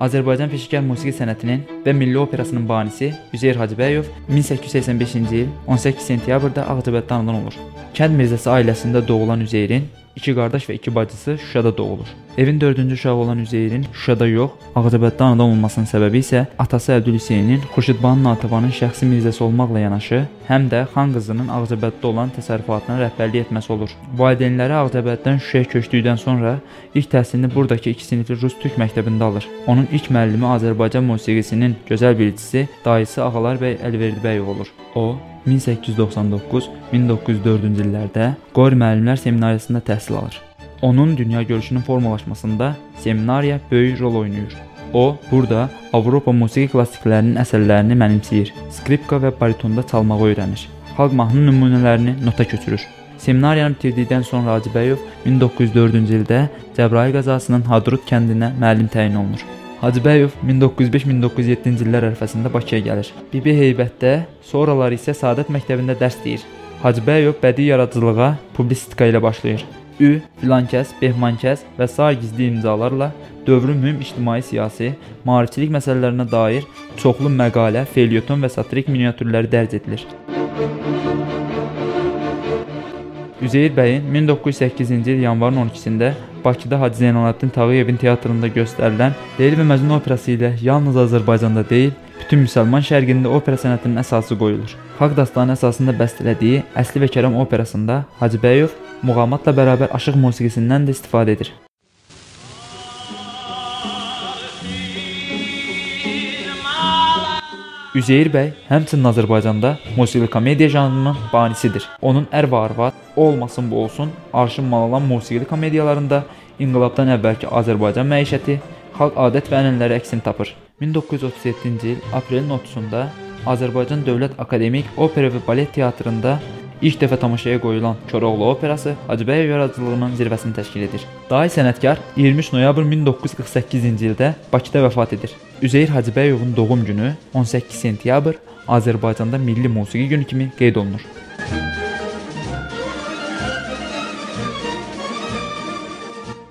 Azərbaycan peşəkar musiqi sənətinin və milli operasının banisi Üzeyir Hacıbəyov 1885-ci il 18 sentyabrda Ağcabəddə anadan olur. Kənd Mirzəsi ailəsində doğulan Üzeyrin İki qardaş və iki bacısı Şuşada doğulur. Evin 4-cü uşağı olan Üzeyrin Şuşada yox, Ağdabəddə anadan olmasının səbəbi isə atası Əbdülhüseynin Xurşudbanu Natəvanın şəxsi mirzəsi olmaqla yanaşı, həm də xan qızının Ağdabəddə olan təsərrüfatına rəhbərlik etməsi olur. Valideynləri Ağdabəddən Şuşaya köçdükdən sonra ilk təhsilini buradakı 2 sinifli rus-türk məktəbində alır. Onun ilk müəllimi Azərbaycan musiqisinin gözəl bilicisi dayısı Ağalar bəy Əlverdibəyov olur. O 1899-1904-cü illərdə Qori müəllimlər seminariyasında təhsil alır. Onun dünya görüşünün formalaşmasında seminariya böyük rol oynayır. O, burada Avropa musiqi klassiklərinin əsərlərini mənimsəyir. Skripka və baritonda çalmağı öyrənir. Xalq mahnı nümunələrini nota köçürür. Seminariyanı bitirdikdən sonra Hacıbəyov 1904-cü ildə Cəbrayıl qəzasının Hadrut kəndinə müəllim təyin olunur. Hacıbəyov 1905-1907-ci illər ərəfəsində Bakıya gəlir. Bibi Heybətdə, sonraları isə Saadət məktəbində dərs deyir. Hacıbəyov bədii yaradıcılığa publisistika ilə başlayır. Ü, filankəs, behmankəs və sair gizli imzalarla dövrün mühüm ictimai-siyasi, maarifçilik məsələlərinə dair çoxlu məqalə, felyeton və satirik miniatürləri dərc edilir. Üzeyir bəyin 1908-ci il yanvarın 12-sində Bakıda Hacı Zeynalabdin Tağıyevin teatrında göstərilən Leyli və Məcnun operası ilə yalnız Azərbaycanda deyil, bütün müsəlman şərqində opera sənətinin əsası qoyulur. Xalq dastanı əsasında bəstələdiyi Əsli və Kərəm operasında Hacıbəyov muğamatla bərabər aşıq musiqisindən də istifadə edir. Üzeyir bəy həmçinin Azərbaycanda musiqili komediya janrının banisidir. Onun Ər və Arvad, O olmasın bu olsun, Arşın Malalan musiqili komediyalarında inqilabdan əvvəlki Azərbaycan məişəti, xalq adət və ənənələri əksini tapır. 1937-ci il aprelin 30-da Azərbaycan Dövlət Akademik Opera və Balet Teatrında İlk dəfə tamaşaya qoyulan Koroğlu operası Hacıbəyev yaradıcılığının zirvəsini təşkil edir. Dahi sənətkar 23 noyabr 1948-ci ildə Bakıda vəfat edir. Üzeyir Hacıbəyovun doğum günü 18 sentyabr Azərbaycanda milli musiqi günü kimi qeyd olunur.